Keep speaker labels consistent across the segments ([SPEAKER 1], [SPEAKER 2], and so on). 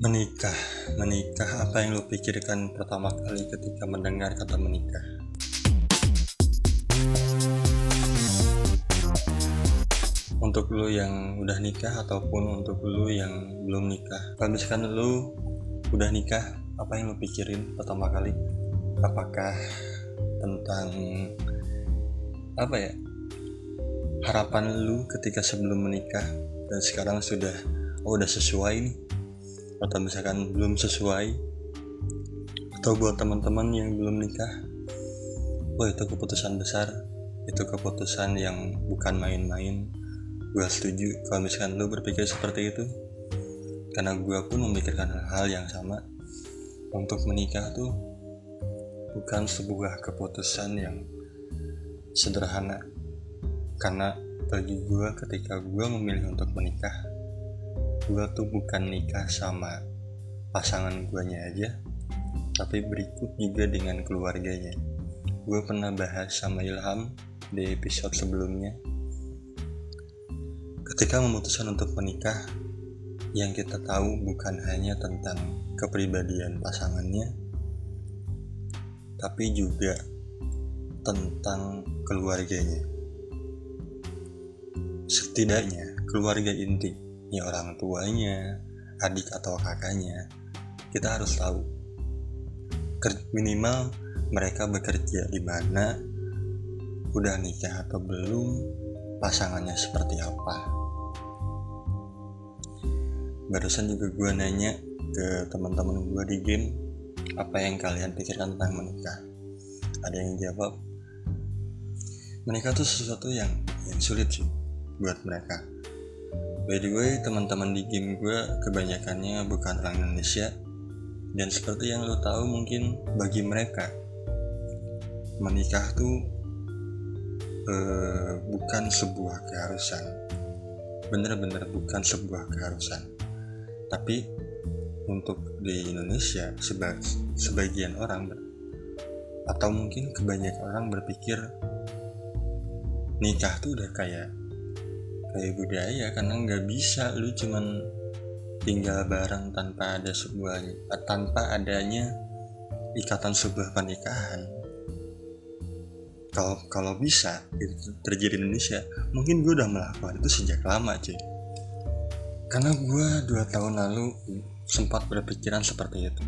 [SPEAKER 1] Menikah, menikah apa yang lo pikirkan pertama kali ketika mendengar kata menikah? Untuk lo yang udah nikah ataupun untuk lo yang belum nikah, kalau misalkan lo udah nikah, apa yang lo pikirin pertama kali? Apakah tentang apa ya? Harapan lo ketika sebelum menikah dan sekarang sudah oh udah sesuai nih atau misalkan belum sesuai atau buat teman-teman yang belum nikah oh itu keputusan besar. Itu keputusan yang bukan main-main. Gue setuju kalau misalkan lo berpikir seperti itu. Karena gue pun memikirkan hal yang sama. Untuk menikah tuh bukan sebuah keputusan yang sederhana. Karena bagi gue ketika gue memilih untuk menikah gue tuh bukan nikah sama pasangan guanya aja tapi berikut juga dengan keluarganya. Gue pernah bahas sama Ilham di episode sebelumnya. Ketika memutuskan untuk menikah yang kita tahu bukan hanya tentang kepribadian pasangannya tapi juga tentang keluarganya. Setidaknya keluarga inti ya orang tuanya, adik atau kakaknya, kita harus tahu. Minimal mereka bekerja di mana, udah nikah atau belum, pasangannya seperti apa. Barusan juga gue nanya ke teman-teman gue di game, apa yang kalian pikirkan tentang menikah? Ada yang jawab, menikah tuh sesuatu yang yang sulit sih buat mereka By the way, teman-teman di game gue kebanyakannya bukan orang Indonesia dan seperti yang lo tahu mungkin bagi mereka menikah tuh uh, bukan sebuah keharusan, bener-bener bukan sebuah keharusan. Tapi untuk di Indonesia seba sebagian orang atau mungkin kebanyakan orang berpikir nikah tuh udah kayak kayak budaya karena nggak bisa. Lu cuman tinggal bareng tanpa ada sebuah tanpa adanya ikatan sebuah pernikahan. Kalau kalau bisa itu terjadi di Indonesia. Mungkin gue udah melakukan itu sejak lama cuy. Karena gue dua tahun lalu sempat berpikiran seperti itu.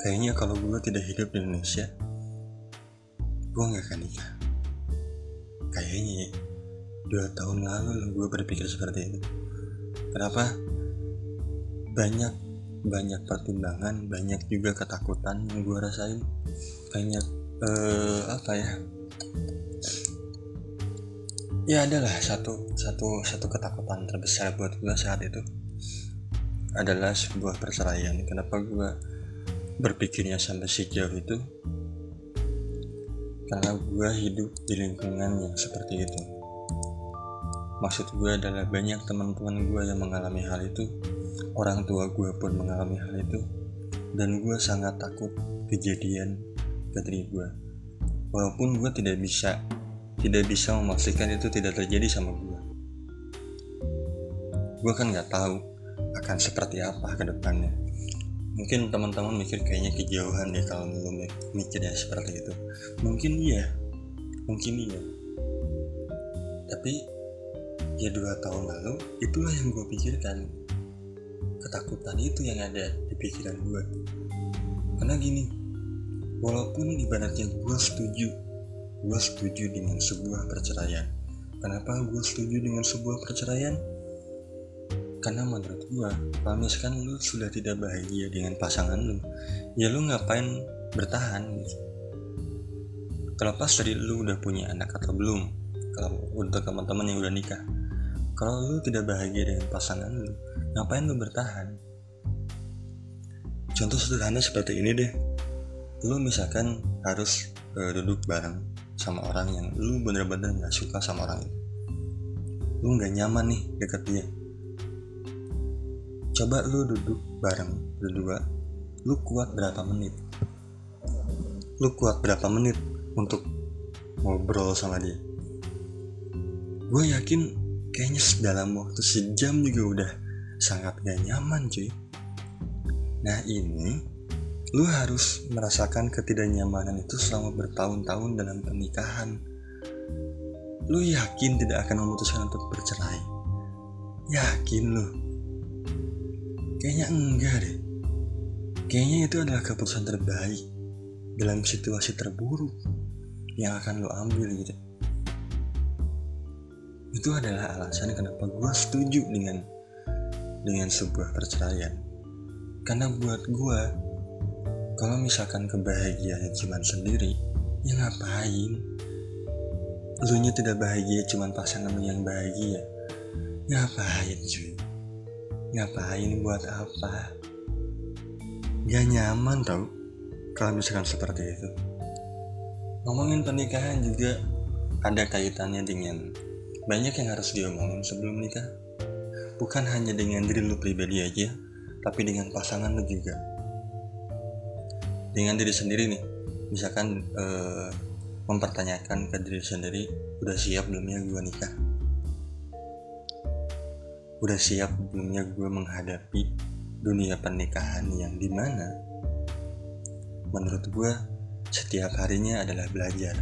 [SPEAKER 1] Kayaknya kalau gue tidak hidup di Indonesia gue nggak akan nikah. Kayaknya dua tahun lalu gue berpikir seperti itu. Kenapa? Banyak banyak pertimbangan banyak juga ketakutan yang gue rasain. Banyak uh, apa ya? Ya adalah satu satu satu ketakutan terbesar buat gue saat itu adalah sebuah perceraian. Kenapa gue berpikirnya sampai sejauh itu? Karena gue hidup di lingkungan yang seperti itu Maksud gue adalah banyak teman-teman gue yang mengalami hal itu, orang tua gue pun mengalami hal itu, dan gue sangat takut kejadian ke diri gue. Walaupun gue tidak bisa, tidak bisa memastikan itu tidak terjadi sama gue. Gue kan nggak tahu akan seperti apa ke depannya. Mungkin teman-teman mikir kayaknya kejauhan ya kalau belum mikirnya seperti itu. Mungkin iya, mungkin iya. Tapi ya dua tahun lalu itulah yang gue pikirkan. Ketakutan itu yang ada di pikiran gue karena gini walaupun ibaratnya gue setuju gue setuju dengan sebuah perceraian. Kenapa gue setuju dengan sebuah perceraian? Karena menurut gue kalau misalkan lu sudah tidak bahagia dengan pasangan lu. Ya lu ngapain bertahan gitu? Terlepas dari lu udah punya anak atau belum kalau untuk teman-teman yang udah nikah kalau lu tidak bahagia dengan pasangan lu, ngapain lu bertahan? Contoh sederhana seperti ini deh. Lu misalkan harus uh, duduk bareng sama orang yang lu bener-bener gak suka sama orang itu. Lu gak nyaman nih deket dia. Coba lu duduk bareng berdua, lu kuat berapa menit? Lu kuat berapa menit untuk ngobrol sama dia? Gue yakin kayaknya dalam waktu sejam juga udah sangat gak nyaman cuy. Nah ini lu harus merasakan ketidaknyamanan itu selama bertahun-tahun dalam pernikahan. Lu yakin tidak akan memutuskan untuk bercerai? Yakin lu? Kayaknya enggak deh. Kayaknya itu adalah keputusan terbaik dalam situasi terburuk yang akan lo ambil gitu itu adalah alasan kenapa gue setuju dengan dengan sebuah perceraian. Karena buat gue kalau misalkan kebahagiaan cuma sendiri ya ngapain? Lu nya tidak bahagia cuma pasangan lu yang bahagia. Ngapain cuy? Ngapain buat apa? Gak nyaman tau kalau misalkan seperti itu. Ngomongin pernikahan juga ada kaitannya dengan banyak yang harus diomongin sebelum nikah. Bukan hanya dengan diri lu pribadi aja, tapi dengan pasangan lu juga. Dengan diri sendiri nih, misalkan eh, mempertanyakan ke diri sendiri, udah siap belumnya gue nikah? Udah siap belumnya gue menghadapi dunia pernikahan yang di mana menurut gue setiap harinya adalah belajar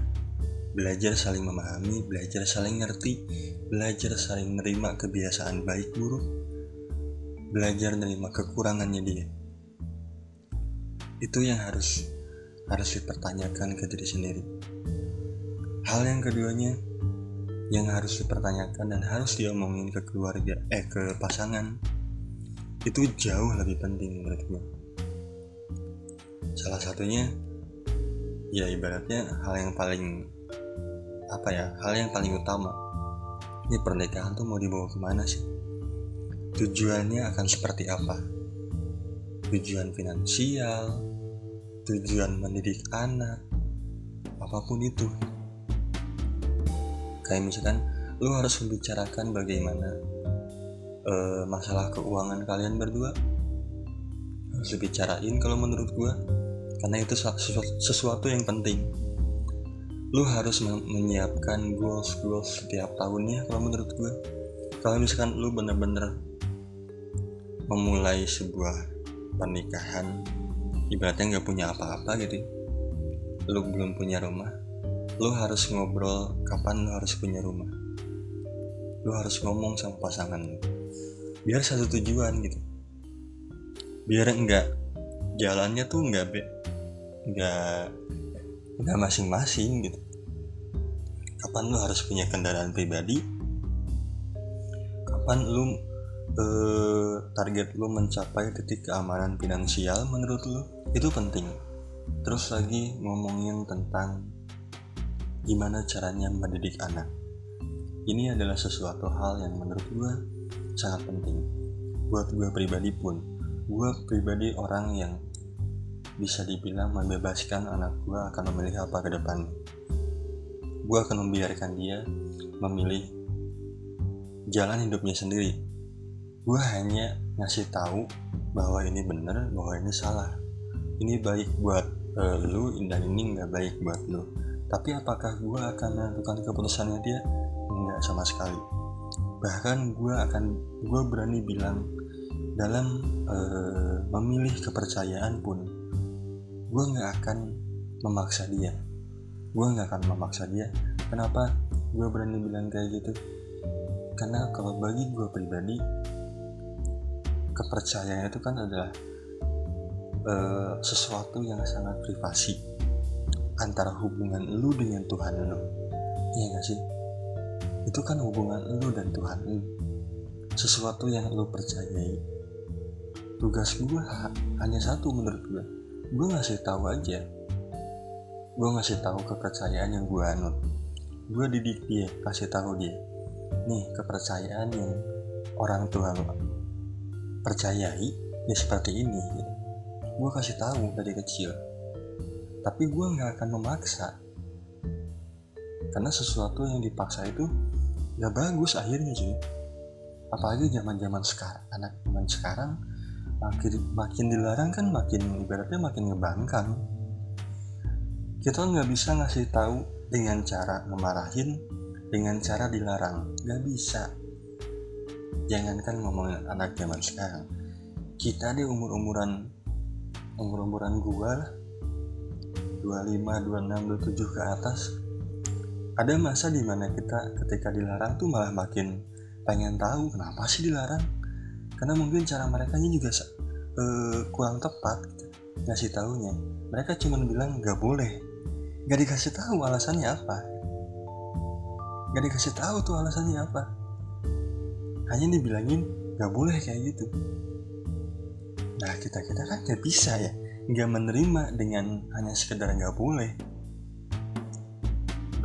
[SPEAKER 1] belajar saling memahami, belajar saling ngerti, belajar saling menerima kebiasaan baik buruk, belajar menerima kekurangannya dia. Itu yang harus harus dipertanyakan ke diri sendiri. Hal yang keduanya yang harus dipertanyakan dan harus diomongin ke keluarga eh ke pasangan itu jauh lebih penting menurut salah satunya ya ibaratnya hal yang paling apa ya hal yang paling utama. Ini pernikahan tuh mau dibawa ke mana sih? Tujuannya akan seperti apa? Tujuan finansial tujuan mendidik anak apa pun itu. Kayak misalkan lu harus membicarakan bagaimana uh, masalah keuangan kalian berdua. Harus dibicarain kalau menurut gua karena itu sesuatu yang penting lu harus menyiapkan goals goals setiap tahunnya kalau menurut gue kalau misalkan lu bener-bener memulai sebuah pernikahan ibaratnya nggak punya apa-apa gitu lu belum punya rumah lu harus ngobrol kapan lu harus punya rumah. Lu harus ngomong sama pasangan lu. Biar satu tujuan gitu. Biar enggak jalannya tuh enggak be enggak enggak masing-masing gitu. Kapan lu harus punya kendaraan pribadi? Kapan lu eh, target lu mencapai titik keamanan finansial menurut lu? Itu penting. Terus lagi ngomongin tentang gimana caranya mendidik anak. Ini adalah sesuatu hal yang menurut gue sangat penting. Buat gue pribadi pun. Gue pribadi orang yang bisa dibilang membebaskan anak gue akan memilih apa ke depan gue akan membiarkan dia memilih jalan hidupnya sendiri. Gue hanya ngasih tahu bahwa ini benar bahwa ini salah. Ini baik buat uh, lu dan ini nggak baik buat lu. Tapi apakah gue akan menentukan keputusannya dia? Nggak sama sekali. Bahkan gue akan gue berani bilang dalam uh, memilih kepercayaan pun gue nggak akan memaksa dia. Gue nggak akan memaksa dia. Kenapa gue berani bilang kayak gitu? Karena kalau bagi gue pribadi kepercayaan itu kan adalah uh, sesuatu yang sangat privasi antara hubungan lu dengan Tuhan lu. Iya gak sih? Itu kan hubungan lu dan Tuhan lu. Sesuatu yang lu percayai. Tugas gue hanya satu menurut gue gue ngasih tahu aja. Gue ngasih tahu kepercayaan yang gue anut. Gue didik dia kasih tahu dia. Nih kepercayaan yang orang tua percayai ya seperti ini gitu. gue kasih tahu dari kecil. Tapi gue nggak akan memaksa. Karena sesuatu yang dipaksa itu gak bagus akhirnya cuy. Apalagi zaman zaman sekarang anak zaman sekarang makin makin dilarang kan makin ibaratnya makin ngebangkang. Kita nggak bisa ngasih tahu dengan cara memarahin dengan cara dilarang. Nggak bisa. Jangankan ngomongin anak zaman sekarang. Kita di umur umuran umur-umuran gua lah. 25, 26, 27 ke atas ada masa di mana kita ketika dilarang tuh malah makin pengen tahu kenapa sih dilarang karena mungkin cara mereka juga uh, kurang tepat gitu, ngasih tahunya mereka cuma bilang nggak boleh. Nggak dikasih tahu alasannya apa. Nggak dikasih tahu tuh alasannya apa. Hanya dibilangin nggak boleh kayak gitu. Nah kita kita kan nggak bisa ya nggak menerima dengan hanya sekedar nggak boleh.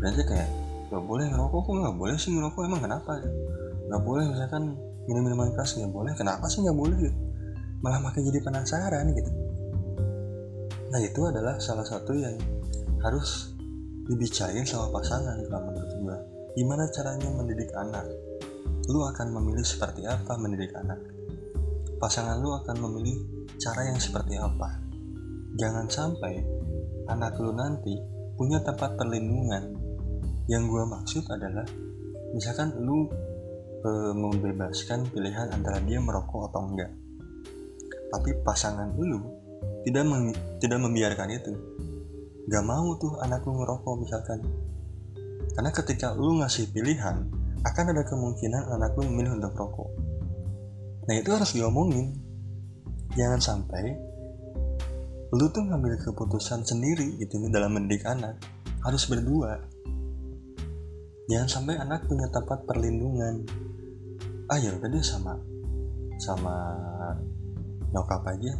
[SPEAKER 1] Berarti kayak nggak boleh ngerokok kok nggak boleh sih ngerokok emang kenapa ya? Nggak boleh misalkan minum minuman keras nggak boleh. Kenapa sih nggak boleh? Gitu malah makin jadi penasaran gitu. Nah itu adalah salah satu yang harus dibicarain sama pasangan kalau menurut gue gimana caranya mendidik anak? Lu akan memilih seperti apa mendidik anak? Pasangan lu akan memilih cara yang seperti apa? Jangan sampai anak lu nanti punya tempat perlindungan. Yang gue maksud adalah misalkan lu e, membebaskan pilihan antara dia merokok atau enggak. Tapi pasangan lu tidak mem, tidak membiarkan itu. Gak mau tuh anak lu ngerokok misalkan. Karena ketika lu ngasih pilihan akan ada kemungkinan anak lu memilih untuk rokok. Nah itu harus diomongin. Jangan sampai lu tuh ngambil keputusan sendiri gitu dalam mendidik anak. Harus berdua. Jangan sampai anak punya tempat perlindungan ah ya udah deh sama sama nyokap aja.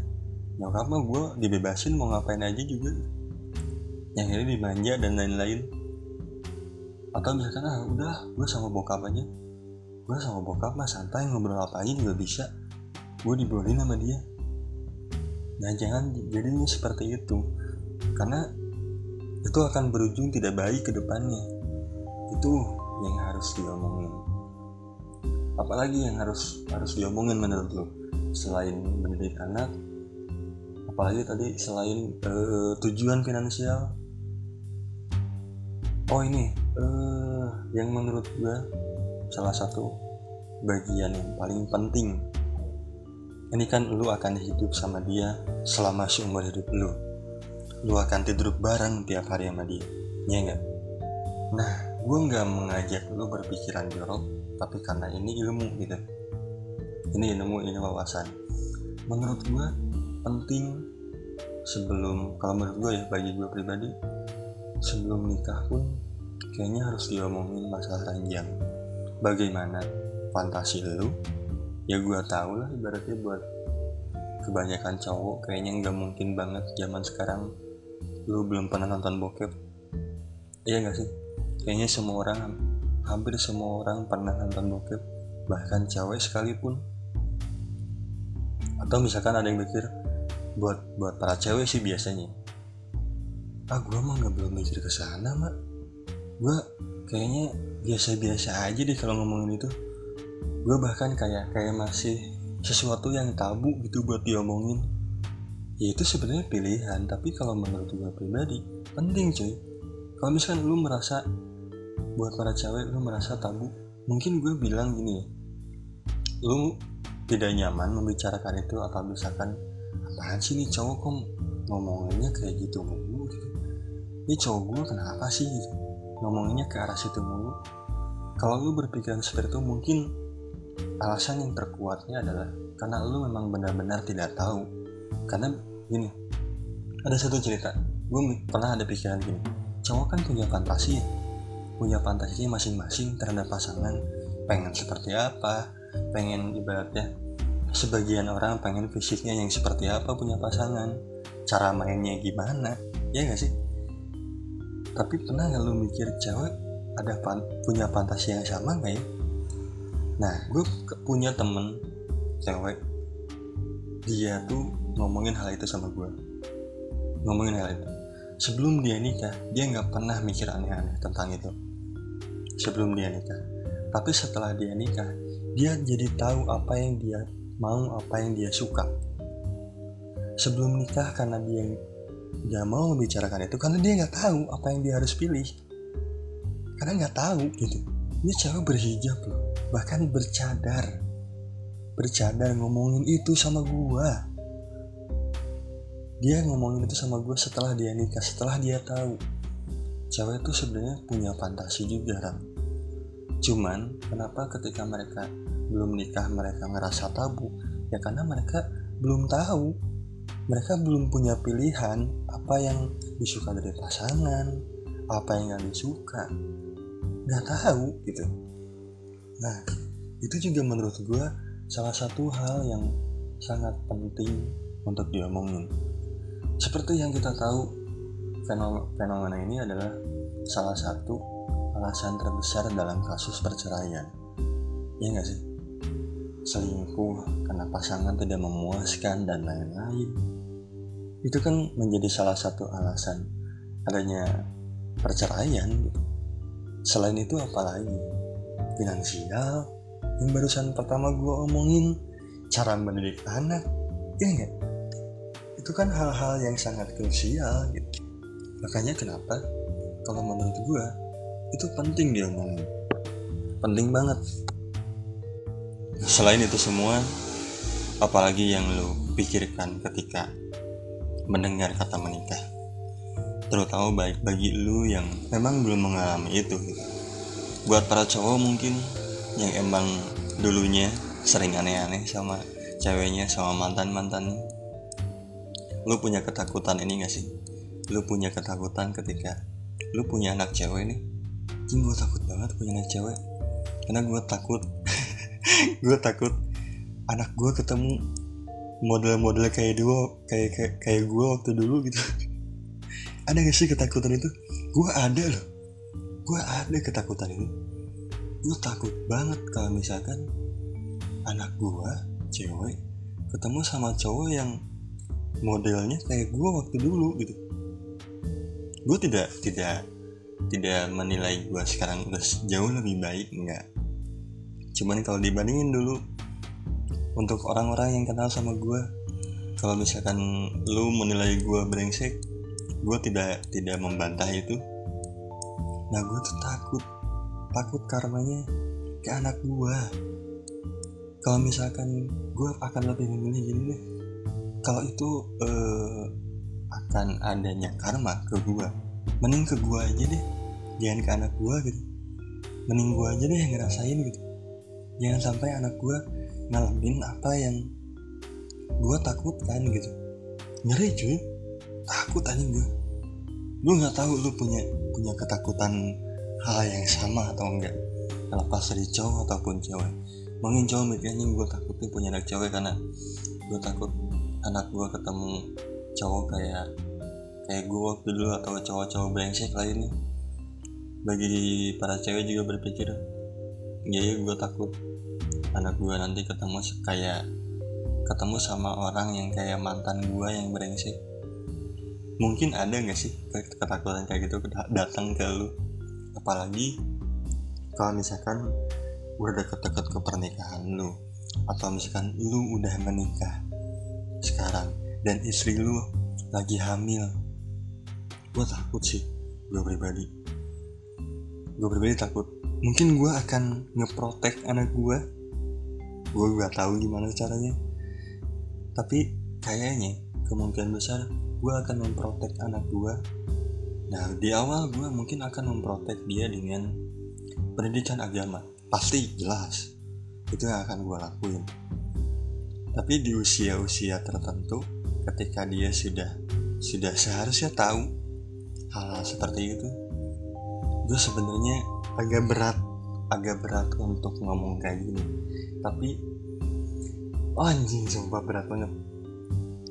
[SPEAKER 1] Nyokap mah gue dibebasin mau ngapain aja juga. Yang ini dimanja dan lain-lain. Atau misalkan ah udah gue sama bokap aja. Gue sama bokap mah santai ngobrol apa aja juga bisa. Gue dibolehin sama dia. Nah jangan jadinya seperti itu. Karena itu akan berujung tidak baik ke depannya. Itu yang harus diomongin Apalagi yang harus harus diomongin menurut lo Selain mendidik anak Apalagi tadi selain uh, tujuan finansial? Oh ini uh, yang menurut gue salah satu bagian yang paling penting. Ini kan lu akan hidup sama dia selama seumur hidup lu. Lu akan tidur bareng tiap hari sama dia. Ya enggak nah gue nggak mengajak lu berpikiran jorok tapi karena ini ilmu gitu. Ini ilmu ini wawasan. Menurut gue penting sebelum kalau menurut gue ya bagi gue pribadi sebelum nikah pun kayaknya harus diomongin masalah ranjang. Bagaimana fantasi lu? Ya gue tau lah ibaratnya buat kebanyakan cowok kayaknya nggak mungkin banget zaman sekarang lu belum pernah nonton bokep. Iya gak sih? Kayaknya semua orang hampir semua orang pernah nonton bokep bahkan cewek sekalipun. Atau misalkan ada yang mikir buat buat para cewek sih biasanya. Ah gue mah nggak belum mikir ke sana mak. Gue kayaknya biasa-biasa aja deh kalau ngomongin itu. Gue bahkan kayak kayak masih sesuatu yang tabu gitu buat diomongin. Ya itu sebenarnya pilihan tapi kalau menurut gue pribadi penting cuy. Kalau misalkan lu merasa buat para cewek lu merasa tabu. Mungkin gue bilang gini ya lu tidak nyaman membicarakan itu atau misalkan apaan sih nih cowok kok ngomonginnya kayak gitu mulu? Gitu ini cowok gue kenapa sih? Ngomonginnya ke arah situ mulu. Kalau lu berpikiran seperti itu mungkin alasan yang terkuatnya adalah karena lu memang benar-benar tidak tahu. Karena gini ada satu cerita. Gue pernah ada pikiran gini. Cowok kan punya fantasi. ya punya fantasinya masing-masing terhadap pasangan. Pengen seperti apa? Pengen ibaratnya sebagian orang pengen fisiknya yang seperti apa punya pasangan? Cara mainnya gimana? Ya gak sih? Tapi pernah gak lu mikir cewek ada pan punya fantasi yang sama gak ya? Nah gue punya temen cewek dia tuh ngomongin hal itu sama gue ngomongin hal itu. Sebelum dia nikah dia nggak pernah mikir aneh-aneh tentang itu sebelum dia nikah. Tapi setelah dia nikah dia jadi tahu apa yang dia mau apa yang dia suka. Sebelum nikah karena dia nggak mau membicarakan itu karena dia nggak tahu apa yang dia harus pilih. Karena nggak tahu gitu. Ini cewek berhijab loh. Bahkan bercadar. Bercadar ngomongin itu sama gua. Dia ngomongin itu sama gue setelah dia nikah setelah dia tahu. Cewek itu sebenarnya punya fantasi juga ram cuman kenapa ketika mereka belum nikah mereka ngerasa tabu? Ya karena mereka belum tahu. Mereka belum punya pilihan apa yang disuka dari pasangan apa yang gak disuka. Nggak tahu gitu. Nah itu juga menurut gue salah satu hal yang sangat penting untuk diomongin. Seperti yang kita tahu, fenomena ini adalah salah satu alasan terbesar dalam kasus perceraian. Ya nggak sih? Selingkuh karena pasangan tidak memuaskan dan lain-lain. Itu kan menjadi salah satu alasan adanya perceraian. Selain itu apalagi? Finansial, yang barusan pertama gue omongin, cara mendidik anak, ya nggak? itu kan hal-hal yang sangat krusial gitu makanya kenapa kalau menurut gue itu penting dia ngomong. Penting banget. Selain itu semua apalagi yang lo pikirkan ketika mendengar kata menikah. Terutama baik bagi lu yang memang belum mengalami itu. Buat para cowok mungkin yang emang dulunya sering aneh-aneh sama ceweknya sama mantan-mantannya. Lu punya ketakutan ini gak sih? Lu punya ketakutan ketika lu punya anak cewek nih Jing gue takut banget punya anak cewek. Karena gue takut. Gue takut anak gue ketemu model-model kayak dua kayak kayak, gue waktu dulu gitu. Ada gak sih ketakutan itu? Gue ada loh. Gue ada ketakutan itu gue takut banget kalau misalkan anak gue cewek ketemu sama cowok yang modelnya kayak gue waktu dulu gitu. Gue tidak tidak tidak menilai gue sekarang udah jauh lebih baik enggak. Cuman kalau dibandingin dulu untuk orang-orang yang kenal sama gue kalau misalkan lu menilai gue brengsek gue tidak tidak membantah itu. Nah gue tuh takut takut karenanya ke anak gue kalau misalkan gue akan lebih memilih gini deh kalau itu uh, akan adanya karma ke gua mending ke gua aja deh. Jangan ke anak gua gitu. Mending gua aja deh yang ngerasain gitu. Jangan sampai anak gua ngalamin apa yang gua takutkan gitu. Ngeri cuy. Takut aja gua. Lu nggak tahu lu punya punya ketakutan hal yang sama atau enggak. Lepas dari cowok ataupun cewek. Mungkin cowok mikirnya gue takutnya punya anak cewek karena gue takut anak gue ketemu cowok kayak kayak gue waktu dulu atau cowok-cowok brengsek lainnya. Bagi para cewek juga berpikir ya ya gue takut anak gue nanti ketemu kayak ketemu sama orang yang kayak mantan gue yang brengsek. Mungkin ada nggak sih ketakutan kayak gitu datang ke lu? Apalagi kalau misalkan gue deket-deket ke pernikahan lu atau misalkan lu udah menikah sekarang dan istri lu lagi hamil gue takut sih gue pribadi. Gue pribadi takut. Mungkin gue akan ngeprotek anak gue gue gak tahu gimana caranya. Tapi kayaknya kemungkinan besar gue akan memprotek anak gue nah di awal gue mungkin akan memprotek dia dengan pendidikan agama. Pasti jelas itu yang akan gue lakuin. Tapi di usia-usia tertentu ketika dia sudah sudah seharusnya tahu hal-hal seperti itu gue sebenarnya agak berat agak berat untuk ngomong kayak gini. Tapi oh anjing sumpah berat banget.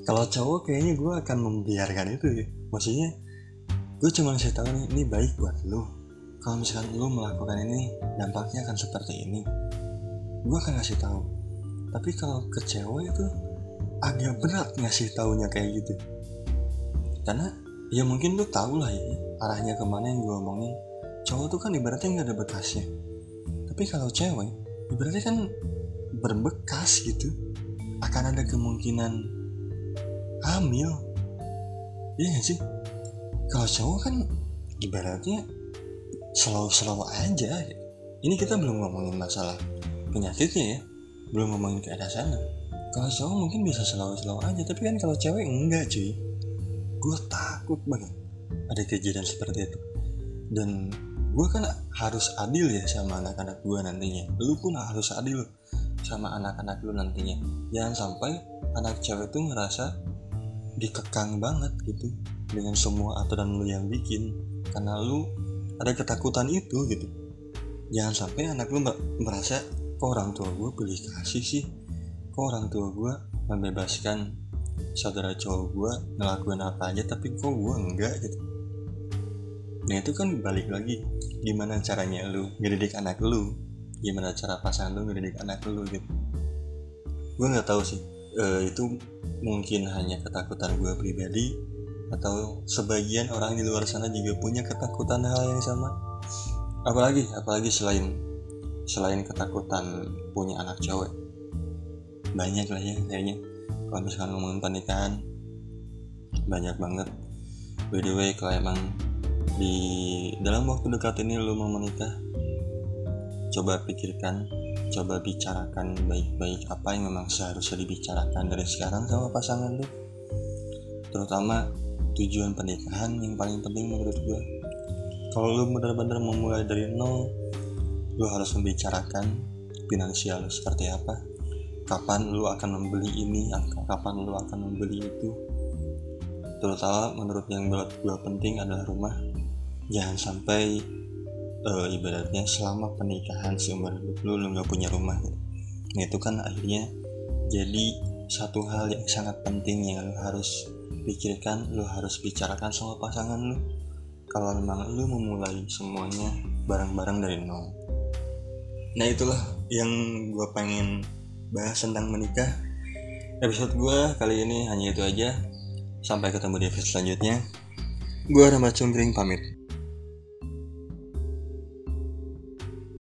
[SPEAKER 1] Kalau cowok kayaknya gue akan membiarkan itu ya. Maksudnya gue cuma ngasih tahu nih ini baik buat lo kalau misalkan lo melakukan ini dampaknya akan seperti ini. Gue akan ngasih tahu. Tapi kalau ke cewek itu agak berat ngasih taunya kayak gitu. Karena ya mungkin lu tau lah ya arahnya ke mana yang gue omongin. Cowok tuh kan ibaratnya nggak ada bekasnya. Tapi kalau cewek ibaratnya kan berbekas gitu. Akan ada kemungkinan hamil. Iya gak sih? Kalau cowok kan ibaratnya selalu-selalu aja. Ini kita belum ngomongin masalah penyakitnya ya. Belum ngomongin ke arah sana. Kalau cowok mungkin bisa selalu-selalu aja. Tapi kan kalau cewek enggak cuy gue takut banget ada kejadian seperti itu. Dan gue kan harus adil ya sama anak-anak gue nantinya. Lu pun harus adil sama anak-anak lu nantinya. Jangan sampai anak cewek itu ngerasa dikekang banget gitu dengan semua aturan lu yang bikin. Karena lu ada ketakutan itu gitu. Jangan sampai anak lu merasa kok orang tua gue pilih kasih sih? Kok orang tua gue membebaskan saudara cowok gue ngelakuin apa aja tapi kok gue enggak gitu. Nah itu kan balik lagi gimana caranya lu ngedidik anak lu? Gimana cara pasangan lu ngedidik anak lu gitu. Gue nggak tahu sih e, itu mungkin hanya ketakutan gue pribadi atau sebagian orang di luar sana juga punya ketakutan hal yang sama. Apalagi apalagi selain selain ketakutan punya anak cewek banyak lah ya kayaknya kalau misalkan ngomongin pernikahan banyak banget. By the way kalau emang di dalam waktu dekat ini lo mau menikah coba pikirkan coba bicarakan baik-baik apa yang memang seharusnya dibicarakan dari sekarang sama pasangan lo terutama tujuan pernikahan yang paling penting menurut gue kalau lo benar-benar memulai dari nol lo harus membicarakan finansial lo seperti apa kapan lo akan membeli ini kapan lo akan membeli itu. Terutama menurut yang buat gue penting adalah rumah. Jangan sampai uh, ibaratnya selama pernikahan seumur hidup lu lu nggak punya rumah. Nah, itu kan akhirnya jadi satu hal yang sangat penting yang lu harus pikirkan lu harus bicarakan sama pasangan lu. Kalau memang lu memulai semuanya bareng-bareng dari nol. Nah itulah yang gue pengen bahas tentang menikah. Episode gue kali ini hanya itu aja. Sampai ketemu di episode selanjutnya. Gue Rahmat Cungkring pamit